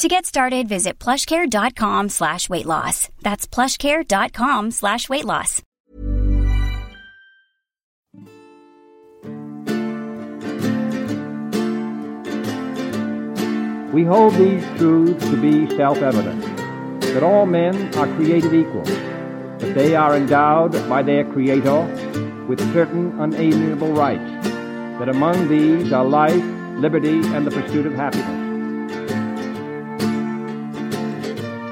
To get started, visit plushcare.com slash weight loss. That's plushcare.com slash weight loss. We hold these truths to be self-evident, that all men are created equal, that they are endowed by their Creator with certain unalienable rights, that among these are life, liberty, and the pursuit of happiness.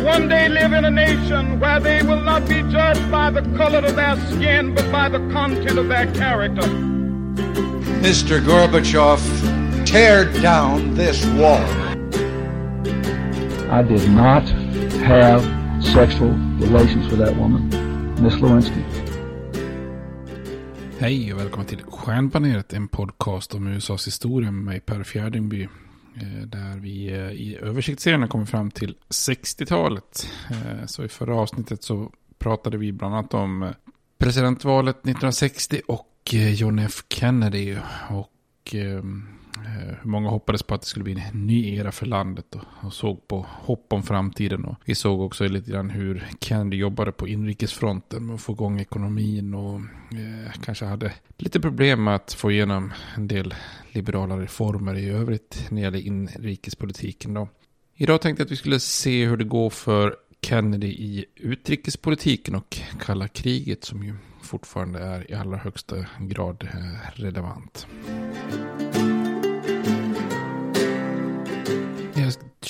one day live in a nation where they will not be judged by the color of their skin, but by the content of their character. Mr. Gorbachev, tear down this wall. I did not have sexual relations with that woman, Miss Lewinsky. Hej och välkommen till Stjärnbaneret, en podcast om USAs historia med mig Per Fjärdingby. Eh, där vi eh, i översiktsserien har kommit fram till 60-talet. Eh, så i förra avsnittet så pratade vi bland annat om presidentvalet 1960 och John F Kennedy. Och ehm, Eh, hur många hoppades på att det skulle bli en ny era för landet och, och såg på hopp om framtiden. Och vi såg också lite grann hur Kennedy jobbade på inrikesfronten med att få igång ekonomin och eh, kanske hade lite problem med att få igenom en del liberala reformer i övrigt när det gäller inrikespolitiken. Då. Idag tänkte jag att vi skulle se hur det går för Kennedy i utrikespolitiken och kalla kriget som ju fortfarande är i allra högsta grad eh, relevant.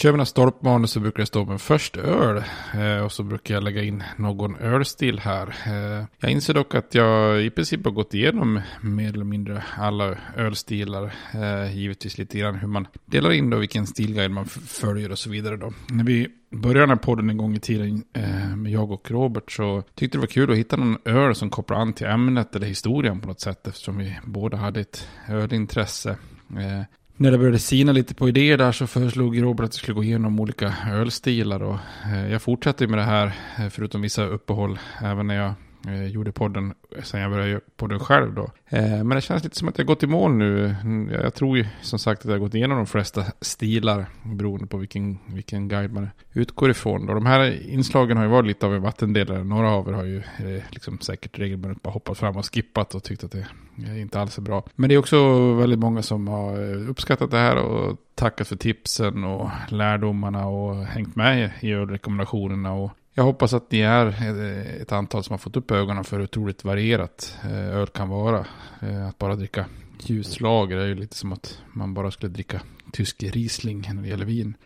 Kör mina stolpmanus så brukar det stå med först öl eh, och så brukar jag lägga in någon ölstil här. Eh, jag inser dock att jag i princip har gått igenom mer eller mindre alla ölstilar. Eh, givetvis lite grann hur man delar in då vilken stilguide man följer och så vidare då. När vi började den här podden en gång i tiden eh, med jag och Robert så tyckte det var kul att hitta någon öl som kopplar an till ämnet eller historien på något sätt eftersom vi båda hade ett ölintresse. Eh, när det började sina lite på idéer där så föreslog Robert att vi skulle gå igenom olika ölstilar och eh, jag fortsatte med det här eh, förutom vissa uppehåll även när jag eh, gjorde podden sen jag började göra podden själv då. Eh, men det känns lite som att jag gått i mål nu. Mm, jag tror ju som sagt att jag har gått igenom de flesta stilar beroende på vilken, vilken guide man utgår ifrån. Då. De här inslagen har ju varit lite av en vattendelare. Några av er har ju eh, liksom säkert regelbundet bara hoppat fram och skippat och tyckt att det inte alls är bra. Men det är också väldigt många som har eh, uppskattat det här och tackat för tipsen och lärdomarna och hängt med i rekommendationerna. Och jag hoppas att ni är eh, ett antal som har fått upp ögonen för hur otroligt varierat eh, öl kan vara. Eh, att bara dricka ljuslager är ju lite som att man bara skulle dricka tysk Riesling när det gäller vin.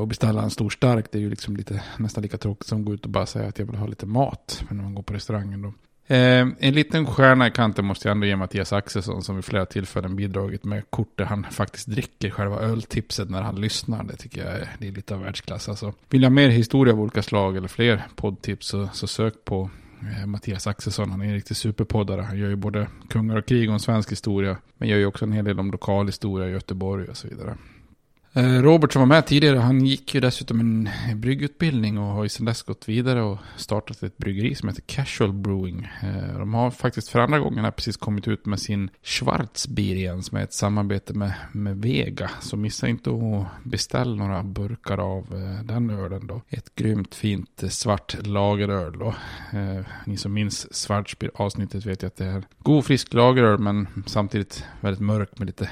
Och beställa en stor stark, det är ju liksom lite, nästan lika tråkigt som att gå ut och bara säga att jag vill ha lite mat när man går på restaurangen. Då. Eh, en liten stjärna i kanten måste jag ändå ge Mattias Axelsson som vid flera tillfällen bidragit med kort där han faktiskt dricker själva öltipset när han lyssnar. Det tycker jag är, det är lite av världsklass. Alltså, vill jag ha mer historia av olika slag eller fler poddtips så, så sök på eh, Mattias Axelsson. Han är en riktig superpoddare. Han gör ju både kungar och krig och en svensk historia. Men gör ju också en hel del om lokal historia i Göteborg och så vidare. Eh, Robert som var med tidigare, han gick ju dessutom en bryggutbildning och har ju sedan dess gått vidare och startat ett bryggeri som heter Casual Brewing. Eh, de har faktiskt för andra gången här precis kommit ut med sin Schwarzbier igen som är ett samarbete med, med Vega. Så missa inte att beställa några burkar av eh, den ölen då. Ett grymt fint svart lageröl då. Ni som minns Schwarzbier avsnittet vet ju att det är god frisk lageröl men samtidigt väldigt mörk med lite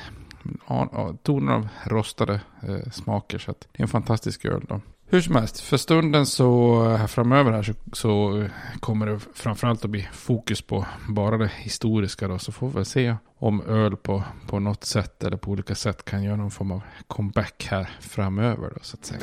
toner av rostade eh, smaker. Så det är en fantastisk öl då. Hur som helst, för stunden så eh, här framöver här så, så eh, kommer det framförallt att bli fokus på bara det historiska då. Så får vi väl se om öl på, på något sätt eller på olika sätt kan göra någon form av comeback här framöver då så att säga.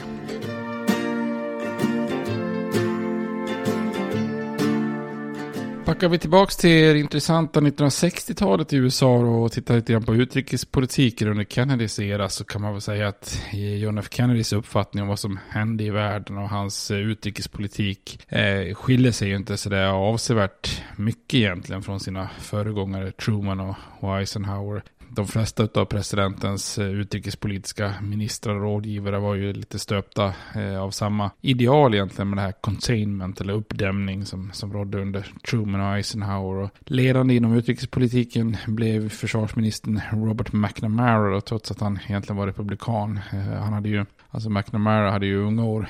Backar vi tillbaka till det intressanta 1960-talet i USA och tittar lite grann på utrikespolitiken under Kennedys era så kan man väl säga att eh, John F Kennedys uppfattning om vad som hände i världen och hans eh, utrikespolitik eh, skiljer sig ju inte sådär avsevärt mycket egentligen från sina föregångare Truman och Eisenhower de flesta av presidentens eh, utrikespolitiska ministrar och rådgivare var ju lite stöpta eh, av samma ideal egentligen med det här containment eller uppdämning som, som rådde under Truman och Eisenhower. Och ledande inom utrikespolitiken blev försvarsministern Robert McNamara trots att han egentligen var republikan. Eh, han hade ju Alltså McNamara hade ju i unga år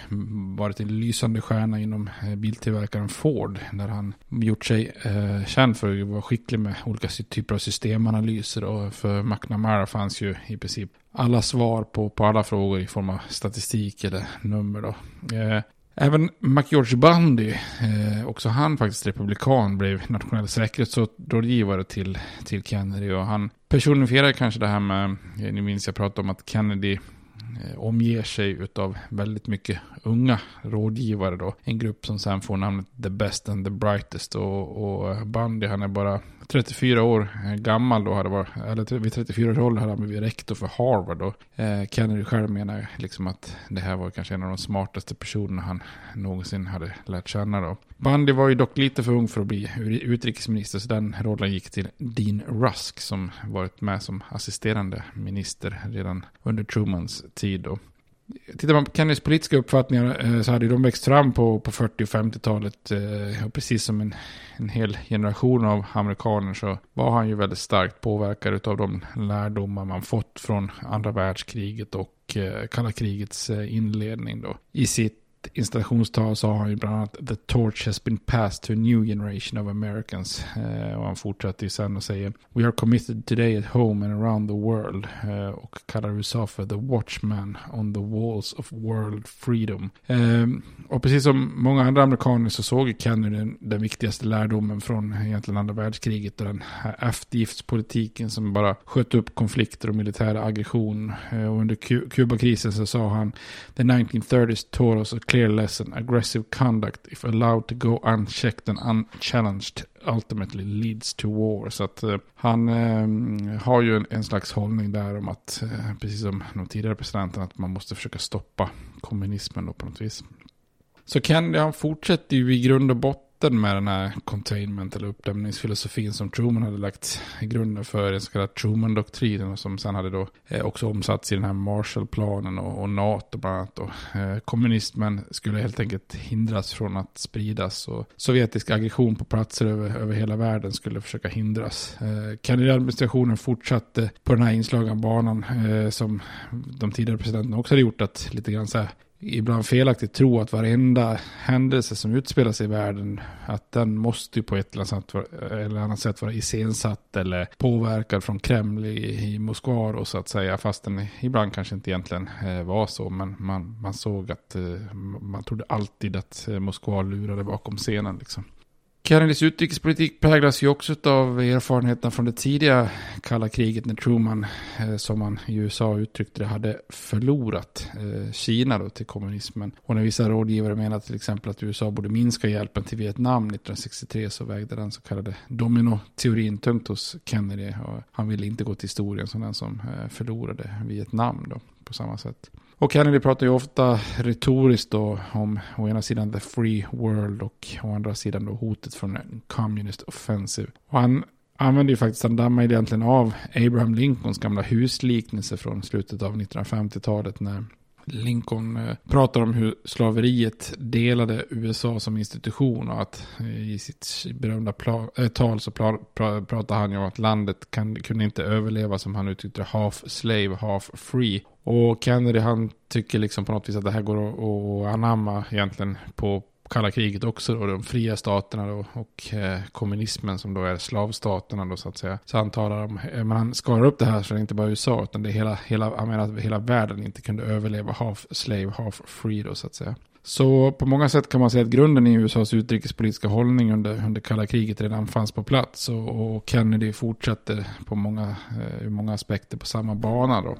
varit en lysande stjärna inom eh, biltillverkaren Ford. Där han gjort sig eh, känd för att vara skicklig med olika typer av systemanalyser. Och för McNamara fanns ju i princip alla svar på, på alla frågor i form av statistik eller nummer. Då. Eh, Även McGeorge Bundy, eh, också han faktiskt republikan, blev nationell säkerhetsrådgivare till, till Kennedy. Och han personifierade kanske det här med, eh, ni minns jag pratade om att Kennedy Eh, omger sig av väldigt mycket unga rådgivare då. En grupp som sen får namnet The Best and the Brightest och, och Bundy han är bara 34 år eh, gammal då hade varit, eller vid 34 års ålder hade han blivit rektor för Harvard då. Eh, Kennedy själv menar liksom att det här var kanske en av de smartaste personerna han någonsin hade lärt känna då. Bundy var ju dock lite för ung för att bli utrikesminister så den rollen gick till Dean Rusk som varit med som assisterande minister redan under Trumans tid då. Tittar man på Kennedys politiska uppfattningar eh, så hade de växt fram på, på 40 och 50-talet. Och eh, precis som en, en hel generation av amerikaner så var han ju väldigt starkt påverkad av de lärdomar man fått från andra världskriget och eh, kalla krigets inledning då. I sitt installationstal sa han ju bland annat The torch has been passed to a new generation of Americans. Eh, och han fortsatte ju sen och säger We are committed today at home and around the world. Eh, och kallar USA för The Watchman on the walls of world freedom. Eh, och precis som många andra amerikaner så såg ju Kennedy den, den viktigaste lärdomen från egentligen andra världskriget och den här eftergiftspolitiken som bara sköt upp konflikter och militär aggression. Eh, och under Kubakrisen så sa han The 1930s taught us a clear lesson. Aggressive conduct, if allowed to go unchecked and unchallenged, ultimately leads to war. Så att eh, han eh, har ju en, en, slags hållning där om att, eh, precis som de tidigare presidenterna, att man måste försöka stoppa kommunismen då på något vis. Så Kennedy han fortsätter ju i grund och botten syften med den här containment eller uppdämningsfilosofin som Truman hade lagt grunden för den så kallade Truman-doktrinen som sen hade då eh, också omsatts i den här Marshallplanen och, och NATO bland annat. Och, eh, kommunismen skulle helt enkelt hindras från att spridas och sovjetisk aggression på platser över, över hela världen skulle försöka hindras. Eh, Kennedy-administrationen fortsatte på den här inslagna banan eh, som de tidigare presidenterna också hade gjort att lite grann så här ibland felaktigt tro att varenda händelse som utspelar sig i världen, att den måste ju på ett eller annat sätt vara iscensatt eller påverkad från Kreml i, i Moskva och så att säga, fast den ibland kanske inte egentligen eh, var så, men man, man såg att eh, man trodde alltid att eh, Moskva lurade bakom scenen liksom. Kennedys utrikespolitik präglas ju också av erfarenheterna från det tidiga kalla kriget när Truman, eh, som man i USA uttryckte det, hade förlorat eh, Kina då till kommunismen. Och när vissa rådgivare menade till exempel att USA borde minska hjälpen till Vietnam 1963 så vägde den så kallade dominoteorin tungt hos Kennedy. Och han ville inte gå till historien som den som eh, förlorade Vietnam då på samma sätt. Och Kennedy pratar ju ofta retoriskt då om å ena sidan the free world och å andra sidan då hotet från en communist offensive. Och han använder ju faktiskt, han dammar egentligen av Abraham Lincolns gamla husliknelse från slutet av 1950-talet när Lincoln eh, pratar om hur slaveriet delade USA som institution och att eh, i sitt berömda eh, tal så pratar han ju om att landet kan, kunde inte överleva som han uttryckte half slave, half free. Och Kennedy han tycker liksom på något vis att det här går att anamma egentligen på kalla kriget också då, de fria staterna då, och eh, kommunismen som då är slavstaterna då så att säga. Så han talar om, eh, men han skalar upp det här så det är inte bara USA utan det är hela, hela, han menar att hela världen inte kunde överleva half slave, half free då så att säga. Så på många sätt kan man säga att grunden i USAs utrikespolitiska hållning under, under kalla kriget redan fanns på plats och, och Kennedy fortsatte på många, eh, många aspekter på samma bana då.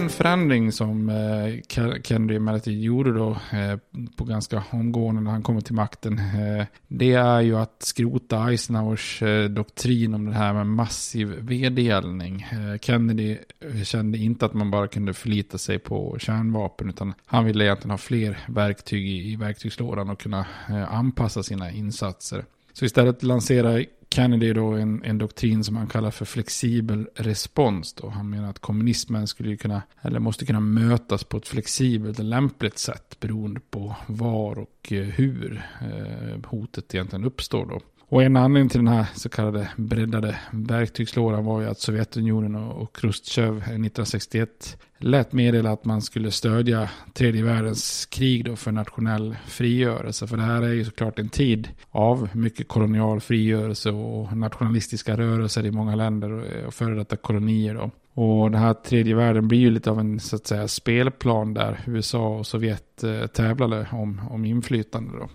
En förändring som eh, Kennedy emellertid gjorde då eh, på ganska omgående när han kommer till makten. Eh, det är ju att skrota Eisenhowers doktrin om det här med massiv vedergällning. Kennedy kände inte att man bara kunde förlita sig på kärnvapen utan han ville egentligen ha fler verktyg i verktygslådan och kunna anpassa sina insatser. Så istället lanserar Kennedy då en, en doktrin som han kallar för flexibel respons. Då. Han menar att kommunismen skulle kunna, eller måste kunna mötas på ett flexibelt och lämpligt sätt beroende på var och eh, hur eh, hotet egentligen uppstår. Då. Och en anledning till den här så kallade breddade verktygslådan var ju att Sovjetunionen och Khrushchev 1961 lät meddela att man skulle stödja tredje världens krig då för nationell frigörelse. För det här är ju såklart en tid av mycket kolonial frigörelse och nationalistiska rörelser i många länder och före detta kolonier. Då. Och den här tredje världen blir ju lite av en så att säga spelplan där USA och Sovjet eh, tävlade om, om inflytande. Då.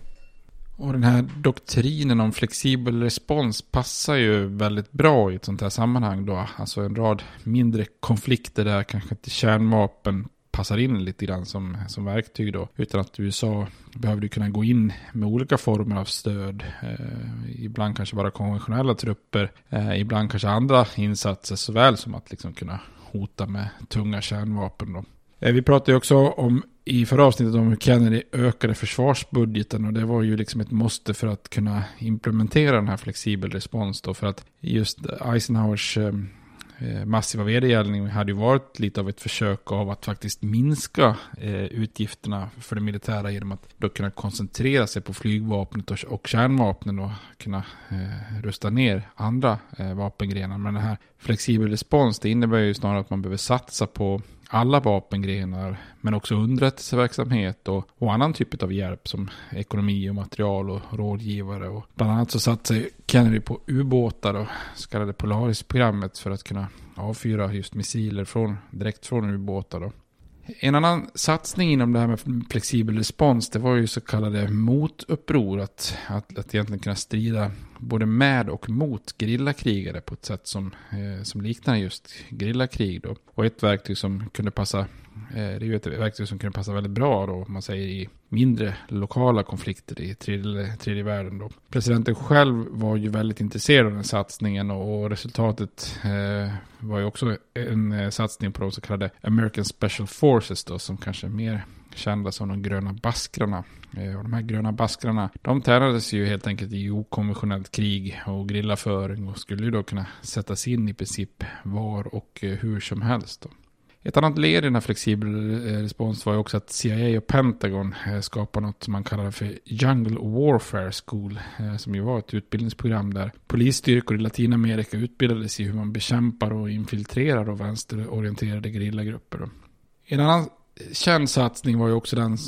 Och den här doktrinen om flexibel respons passar ju väldigt bra i ett sånt här sammanhang då. Alltså en rad mindre konflikter där kanske inte kärnvapen passar in lite grann som, som verktyg då. Utan att USA behövde kunna gå in med olika former av stöd. Eh, ibland kanske bara konventionella trupper. Eh, ibland kanske andra insatser såväl som att liksom kunna hota med tunga kärnvapen då. Eh, vi pratar ju också om i förra avsnittet om hur Kennedy ökade försvarsbudgeten och det var ju liksom ett måste för att kunna implementera den här flexibel respons då för att just Eisenhowers eh, eh, massiva vedergällning hade ju varit lite av ett försök av att faktiskt minska eh, utgifterna för det militära genom att då kunna koncentrera sig på flygvapnet och, kärnvapnen och kunna rusta ner andra vapengrenar. Men den här flexibel respons det innebär ju snarare att man behöver satsa på alla vapengrenar, men också underrättelseverksamhet och, och annan typ av hjälp som ekonomi och material och rådgivare. Och bland annat så satte sig Kennedy på ubåtar och så kallade Polaris-programmet för att kunna avfyra just missiler från, direkt från ubåtar. Då. En annan satsning inom det här med flexibel respons, det var ju så kallade motuppror. Att, att, att egentligen kunna strida både med och mot grillakrigare på ett sätt som, eh, som liknar just grillakrig. Då. Och ett verktyg som kunde passa Eh, det är ju ett verktyg som kan passa väldigt bra då, om man säger i mindre lokala konflikter i tredje, tredje världen. Då. Presidenten själv var ju väldigt intresserad av den satsningen och resultatet eh, var ju också en eh, satsning på de så kallade American Special Forces då, som kanske är mer kända som de gröna baskrarna. Eh, och de här gröna baskrarna, de tränades ju helt enkelt i okonventionellt krig och grillaföring och skulle ju då kunna sättas in i princip var och eh, hur som helst. Då. Ett annat led i den här flexibel eh, respons var ju också att CIA och Pentagon eh, skapade något som man kallar för Jungle Warfare School. Eh, som ju var ett utbildningsprogram där polisstyrkor i Latinamerika utbildades i hur man bekämpar och infiltrerar och vänsterorienterade grillagrupper. En annan känd satsning var ju också den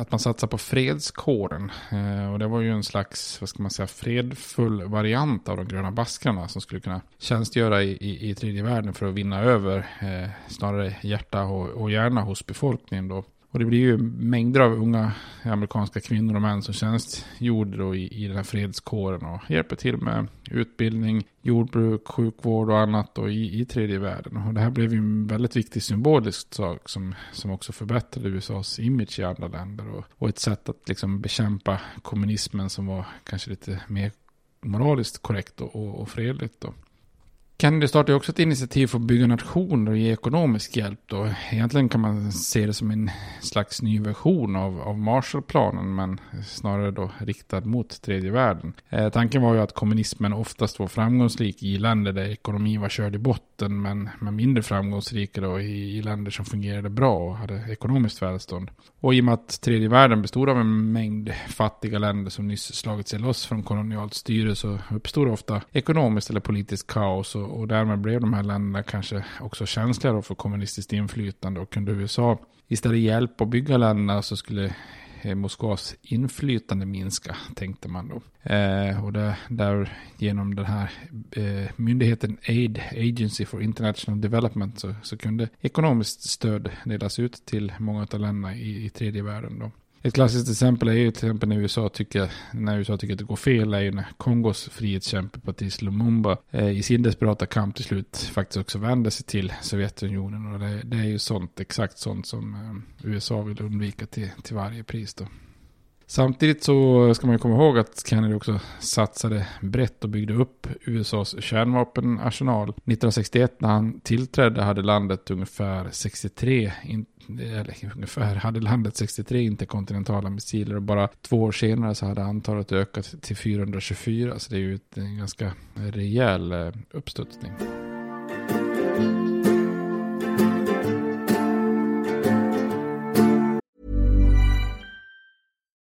att man satsade på fredskåren. Eh, och det var ju en slags, vad ska man säga, fredfull variant av de gröna baskrarna som skulle kunna tjänstgöra i, i, i tredje världen för att vinna över eh, snarare hjärta och, och hjärna hos befolkningen då. Och det blir ju mängder av unga amerikanska kvinnor och män som tjänstgjorde då i, i den här fredskåren och hjälper till med utbildning, jordbruk, sjukvård och annat då i, i tredje världen. Och det här blev ju en väldigt viktig symbolisk sak som, som också förbättrade USAs image i andra länder och, och ett sätt att liksom bekämpa kommunismen som var kanske lite mer moraliskt korrekt och, och, och fredligt då. Kennedy startade också ett initiativ för att bygga nationer och ge ekonomisk hjälp. Då. Egentligen kan man se det som en slags ny version av, av Marshallplanen, men snarare då riktad mot tredje världen. Eh, tanken var ju att kommunismen oftast var framgångsrik i länder där ekonomin var körd i botten, men, men mindre framgångsrika då i, i länder som fungerade bra och hade ekonomiskt välstånd. Och i och med att tredje världen bestod av en mängd fattiga länder som nyss slagit sig loss från kolonialt styre så uppstod ofta ekonomiskt eller politiskt kaos och och, därmed blev de här länderna kanske också känsliga för kommunistiskt inflytande och kunde USA istället hjälpa att bygga länderna så skulle eh, Moskvas inflytande minska, tänkte man då. Eh, och det, där genom den här eh, myndigheten AID, Agency for International Development, så, så kunde ekonomiskt stöd delas ut till många av länderna i, i tredje världen. Då. Ett klassiskt exempel är ju till exempel när USA tycker, när USA tycker att det går fel är ju när Kongos frihetskämpe Patrice Lumumba eh, i sin desperata kamp till slut faktiskt också vänder sig till Sovjetunionen. Och det, det är ju sånt, exakt sånt som eh, USA vill undvika till, till varje pris då. Samtidigt så ska man ju komma ihåg att Kennedy också satsade brett och byggde upp USAs kärnvapenarsenal. 1961 när han tillträdde hade landet ungefär 63 eller ungefär, hade landet 63 interkontinentala missiler och bara två år senare så hade antalet ökat till 424. Så det är ju en ganska rejäl eh, uppstudsning.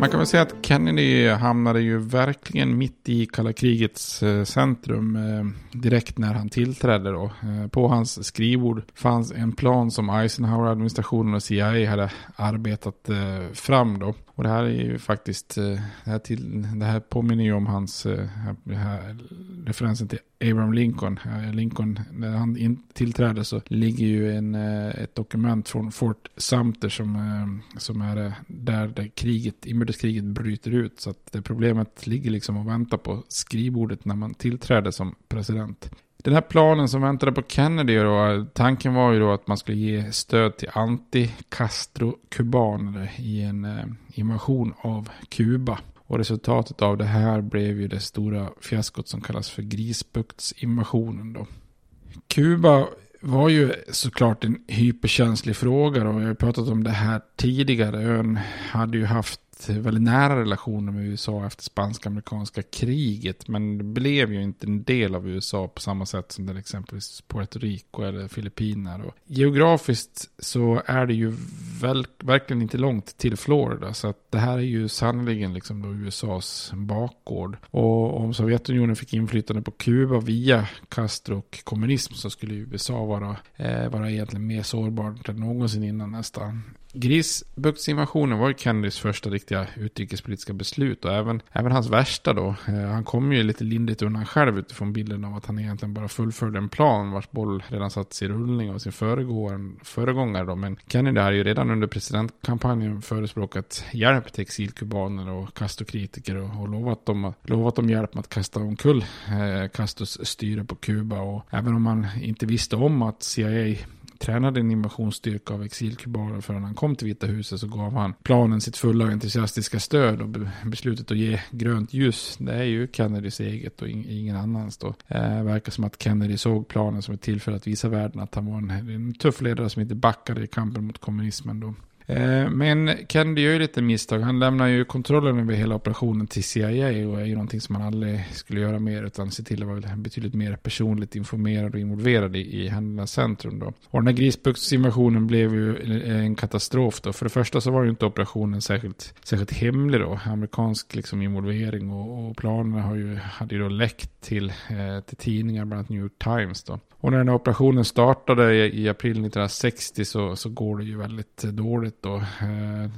Man kan väl säga att Kennedy hamnade ju verkligen mitt i kalla krigets eh, centrum eh, direkt när han tillträdde då. Eh, på hans skrivbord fanns en plan som Eisenhower-administrationen och CIA hade arbetat fram då. Och det här är ju faktiskt, eh, det här, till, det här påminner ju om hans, eh, här, referensen till Abraham Lincoln. Eh, Lincoln, när han tillträdde så ligger ju en, ett dokument från Fort Sumter som, som är där, där kriget, inbördeskriget bryter ut. Så att det problemet ligger liksom och väntar på skrivbordet när man tillträder som president. Den här planen som väntade på Kennedy då, tanken var ju då att man skulle ge stöd till anti-Castro-kubaner i en eh, invasion av Kuba. Och resultatet av det här blev ju det stora fiaskot som kallas för Grisbuktsinvasionen då. Kuba var ju såklart en hyperkänslig fråga och jag har pratat om det här tidigare. Ön hade ju haft väldigt nära relationer med USA efter spanska-amerikanska kriget. Men det blev ju inte en del av USA på samma sätt som till exempelvis Puerto Rico eller Filippinerna. Geografiskt så är det ju väl, verkligen inte långt till Florida. Så att det här är ju sannoliken liksom då USAs bakgård. Och om Sovjetunionen fick inflytande på Kuba via Castro och kommunism så skulle USA vara, eh, vara egentligen mer sårbart än någonsin innan nästan. Grisbuktsinvasionen var ju Kennedys första riktiga utrikespolitiska beslut och även, även hans värsta då. Eh, han kom ju lite lindrigt undan själv utifrån bilden av att han egentligen bara fullföljde en plan vars boll redan satts i rullning av sin föregångare då. Men Kennedy hade ju redan under presidentkampanjen förespråkat hjälp till exilkubaner och Castro-kritiker och, och lovat, dem, lovat dem hjälp med att kasta omkull eh, Castros styre på Kuba. Och även om man inte visste om att CIA tränade en invasionsstyrka av exilkubaner förrän han kom till Vita huset så gav han planen sitt fulla och entusiastiska stöd och beslutet att ge grönt ljus. Det är ju Kennedys eget och ingen annans då. Eh, verkar som att Kennedy såg planen som ett tillfälle att visa världen att han var en, en tuff ledare som inte backade i kampen mot kommunismen då. Eh, men Kennedy gör ju lite misstag. Han lämnar ju kontrollen över hela operationen till CIA och är ju någonting som han aldrig skulle göra mer utan se till att vara betydligt mer personligt informerad och involverad i, i händelsernas centrum då. Och den här grisbuktsinvasionen blev ju en katastrof då. För det första så var ju inte operationen särskilt, särskilt hemlig då. Amerikansk liksom involvering och, och planerna har ju, hade ju då läckt till, eh, till tidningar, bland annat New York Times då. Och när den här operationen startade i, i april 1960 så, så går det ju väldigt dåligt då. Eh,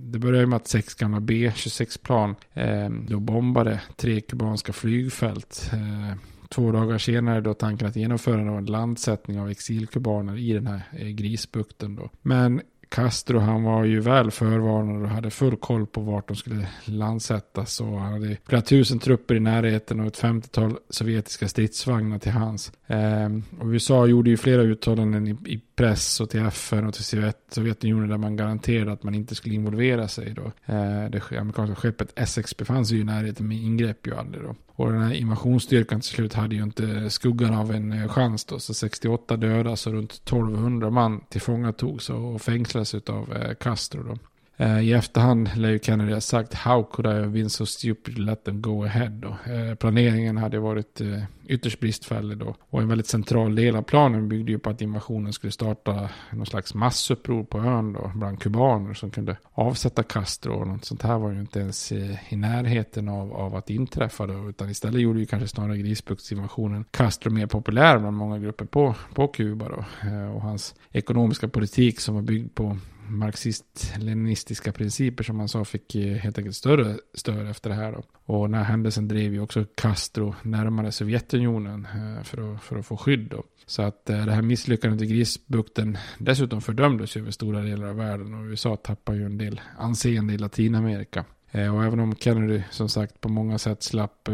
det började med att sex gamla B-26-plan eh, då bombade tre kubanska flygfält. Eh, två dagar senare då tanken att genomföra en landsättning av exilkubaner i den här eh, grisbukten då. Men Castro han var ju väl förvarnad och hade full koll på vart de skulle landsättas. Och han hade flera tusen trupper i närheten och ett 50-tal sovjetiska stridsvagnar till hans. Eh, och USA gjorde ju flera uttalanden i, i press och till FN och till Sovjet, Sovjetunionen där man garanterade att man inte skulle involvera sig då. Eh, det amerikanska skeppet Essex befann sig ju i närheten men ingrep ju aldrig då. Och den här invasionsstyrkan till slut hade ju inte skuggan av en eh, chans då. Så 68 dödas och runt 1200 man tillfångatogs och fängslades av eh, Castro då. Eh, I efterhand lär ju Kennedy ha sagt How could I have been so stupid to let them go ahead då. Eh, planeringen hade varit eh, ytterst bristfällig då. Och en väldigt central del av planen byggde ju på att invasionen skulle starta någon slags massuppror på ön då. Bland kubaner som kunde avsätta Castro. Och något sånt här var ju inte ens i, i närheten av, av att inträffa då. Utan istället gjorde ju kanske snarare Grisbuktsinvasionen Castro mer populär bland många grupper på, på Kuba då. Eh, och hans ekonomiska politik som var byggd på marxist-leninistiska principer som man sa fick eh, helt enkelt större stöd efter det här. Då. Och den här händelsen drev ju också Castro närmare Sovjetunionen eh, för att, för att få skydd. Då. Så att eh, det här misslyckandet i Grisbukten dessutom fördömdes över stora delar av världen och USA tappar ju en del anseende i Latinamerika. Och även om Kennedy som sagt på många sätt slapp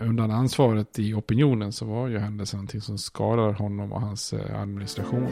undan ansvaret i opinionen så var ju händelsen någonting som skadar honom och hans administration.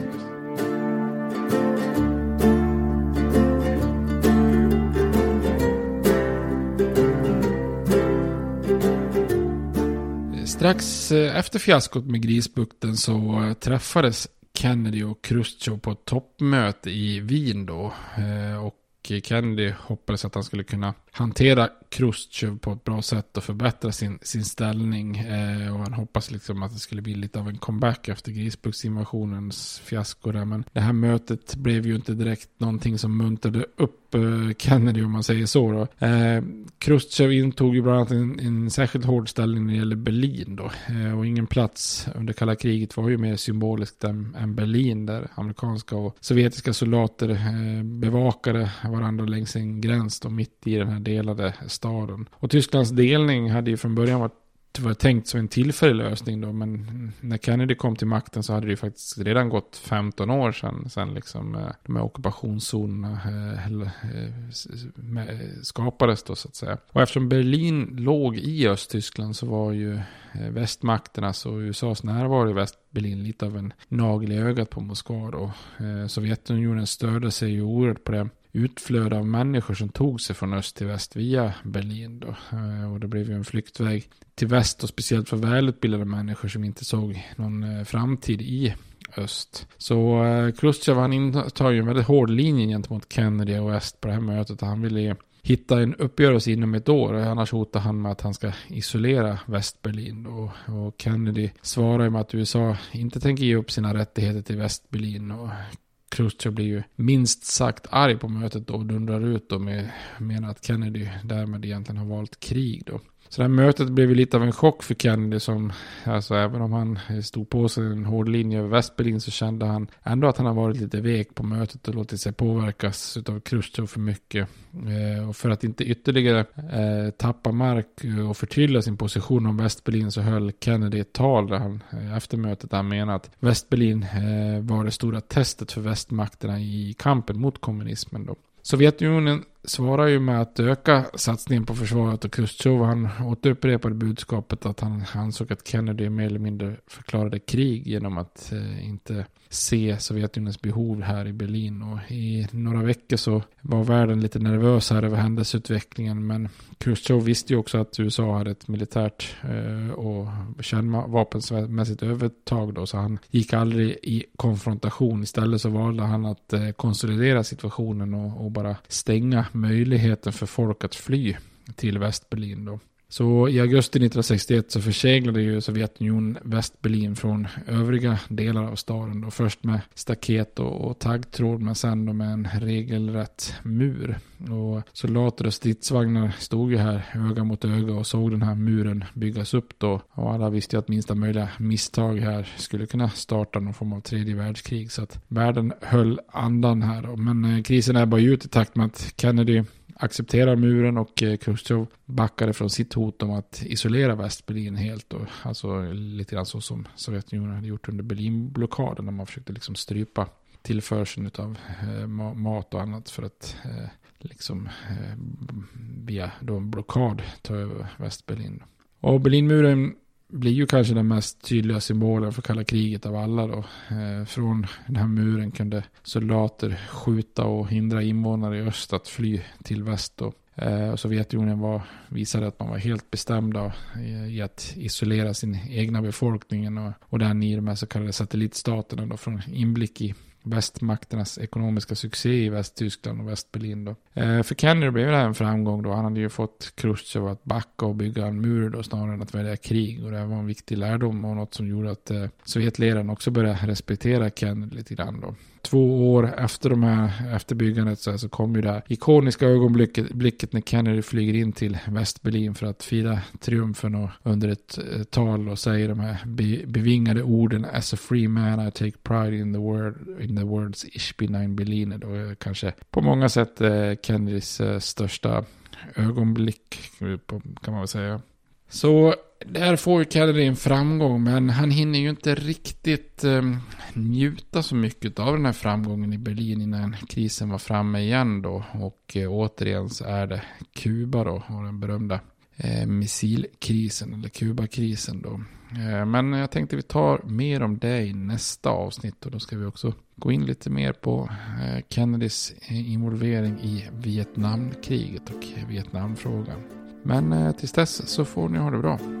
Strax eh, efter fiaskot med Grisbukten så eh, träffades Kennedy och Khrushchev på ett toppmöte i Wien då. Eh, och Kennedy hoppades att han skulle kunna hantera Khrushchev på ett bra sätt och förbättra sin, sin ställning. Eh, och han hoppas liksom att det skulle bli lite av en comeback efter Grisbuksinvasionens fiasko där. Men det här mötet blev ju inte direkt någonting som muntrade upp Eh, Kennedy om man säger så. Då. Eh, Khrushchev intog ju bland annat en, en särskilt hård ställning när det gäller Berlin då. Eh, och ingen plats under kalla kriget var ju mer symboliskt än, än Berlin där amerikanska och sovjetiska soldater eh, bevakade varandra längs en gräns då mitt i den här delade staden. Och Tysklands delning hade ju från början varit det var tänkt som en tillfällig lösning då, men när Kennedy kom till makten så hade det ju faktiskt redan gått 15 år sedan, sedan liksom eh, de här ockupationszonerna eh, eh, skapades då så att säga. Och eftersom Berlin låg i Östtyskland så var ju västmakternas alltså och USAs närvaro i Västberlin lite av en nagel i ögat på Moskva då. Sovjetunionen störde sig ju oerhört på det utflöde av människor som tog sig från öst till väst via Berlin. Då. Eh, och det blev ju en flyktväg till väst och speciellt för välutbildade människor som inte såg någon eh, framtid i öst. Så eh, Khrushchev han intar ju en väldigt hård linje gentemot Kennedy och väst på det här mötet. Han ville hitta en uppgörelse inom ett år. Annars hotar han med att han ska isolera Västberlin. Och, och Kennedy svarar ju med att USA inte tänker ge upp sina rättigheter till Västberlin. Och Khrushchev blir ju minst sagt arg på mötet och dundrar ut då med, menar att Kennedy därmed egentligen har valt krig då. Så det här mötet blev ju lite av en chock för Kennedy som, alltså även om han stod på sig en hård linje över Västberlin så kände han ändå att han har varit lite vek på mötet och låtit sig påverkas av Chrusjtjov för mycket. Eh, och för att inte ytterligare eh, tappa mark och förtydliga sin position om Västberlin så höll Kennedy ett tal där han eh, efter mötet där han menade att Västberlin eh, var det stora testet för västmakterna i kampen mot kommunismen då. Sovjetunionen svarar ju med att öka satsningen på försvaret och Khrushchev han återupprepade budskapet att han ansåg att Kennedy mer eller mindre förklarade krig genom att eh, inte se Sovjetunionens behov här i Berlin. Och i några veckor så var världen lite nervös här över händelseutvecklingen. Men Khrushchev visste ju också att USA hade ett militärt eh, och kärnvapenmässigt övertag då. Så han gick aldrig i konfrontation. Istället så valde han att eh, konsolidera situationen och, och bara stänga möjligheten för folk att fly till Västberlin då. Så i augusti 1961 så förseglade ju Sovjetunionen Västberlin från övriga delar av staden. Då först med staket och, och taggtråd men sen då med en regelrätt mur. Och soldater och stridsvagnar stod ju här öga mot öga och såg den här muren byggas upp då. Och alla visste ju att minsta möjliga misstag här skulle kunna starta någon form av tredje världskrig. Så att världen höll andan här. Då. Men eh, krisen är bara ut i takt med att Kennedy accepterar muren och eh, Khrushchev backade från sitt hot om att isolera Västberlin helt. Och, alltså lite grann så som Sovjetunionen hade gjort under Berlinblockaden när man försökte liksom strypa tillförseln av eh, mat och annat för att eh, liksom eh, via då en blockad ta över Västberlin. Och Berlinmuren blir ju kanske den mest tydliga symbolen för kalla kriget av alla då. Eh, från den här muren kunde soldater skjuta och hindra invånare i öst att fly till väst då. Eh, och Sovjetunionen var, visade att man var helt bestämda i att isolera sin egna befolkning och, och den i de här så kallade satellitstaterna då från inblick i västmakternas ekonomiska succé i Västtyskland och Västberlin. Då. Eh, för Kennedy blev det här en framgång då. Han hade ju fått Chrusjtjov att backa och bygga en mur då snarare än att välja krig. Och det var en viktig lärdom och något som gjorde att eh, Sovjetledaren också började respektera Kennedy lite grann då två år efter, de här, efter byggandet så, så kom ju det här ikoniska ögonblicket när Kennedy flyger in till Västberlin för att fira triumfen och under ett, eh, tal och säger de här be, bevingade orden As a free man I take pride in the, world, in the words Ich bin ein Berliner. Eh, Då kanske på många sätt eh, Kennedys eh, största ögonblick eh, kan man väl säga. Så där får ju Kennedy en framgång, men han hinner ju inte riktigt eh, njuta så mycket av den här framgången i Berlin innan krisen var framme igen då. Och eh, återigen så är det Kuba då, och den berömda eh, missilkrisen, eller Kubakrisen då. Eh, men jag tänkte vi tar mer om det i nästa avsnitt och då ska vi också gå in lite mer på eh, Kennedys eh, involvering i Vietnamkriget och Vietnamfrågan. Men eh, tills dess så får ni ha det bra.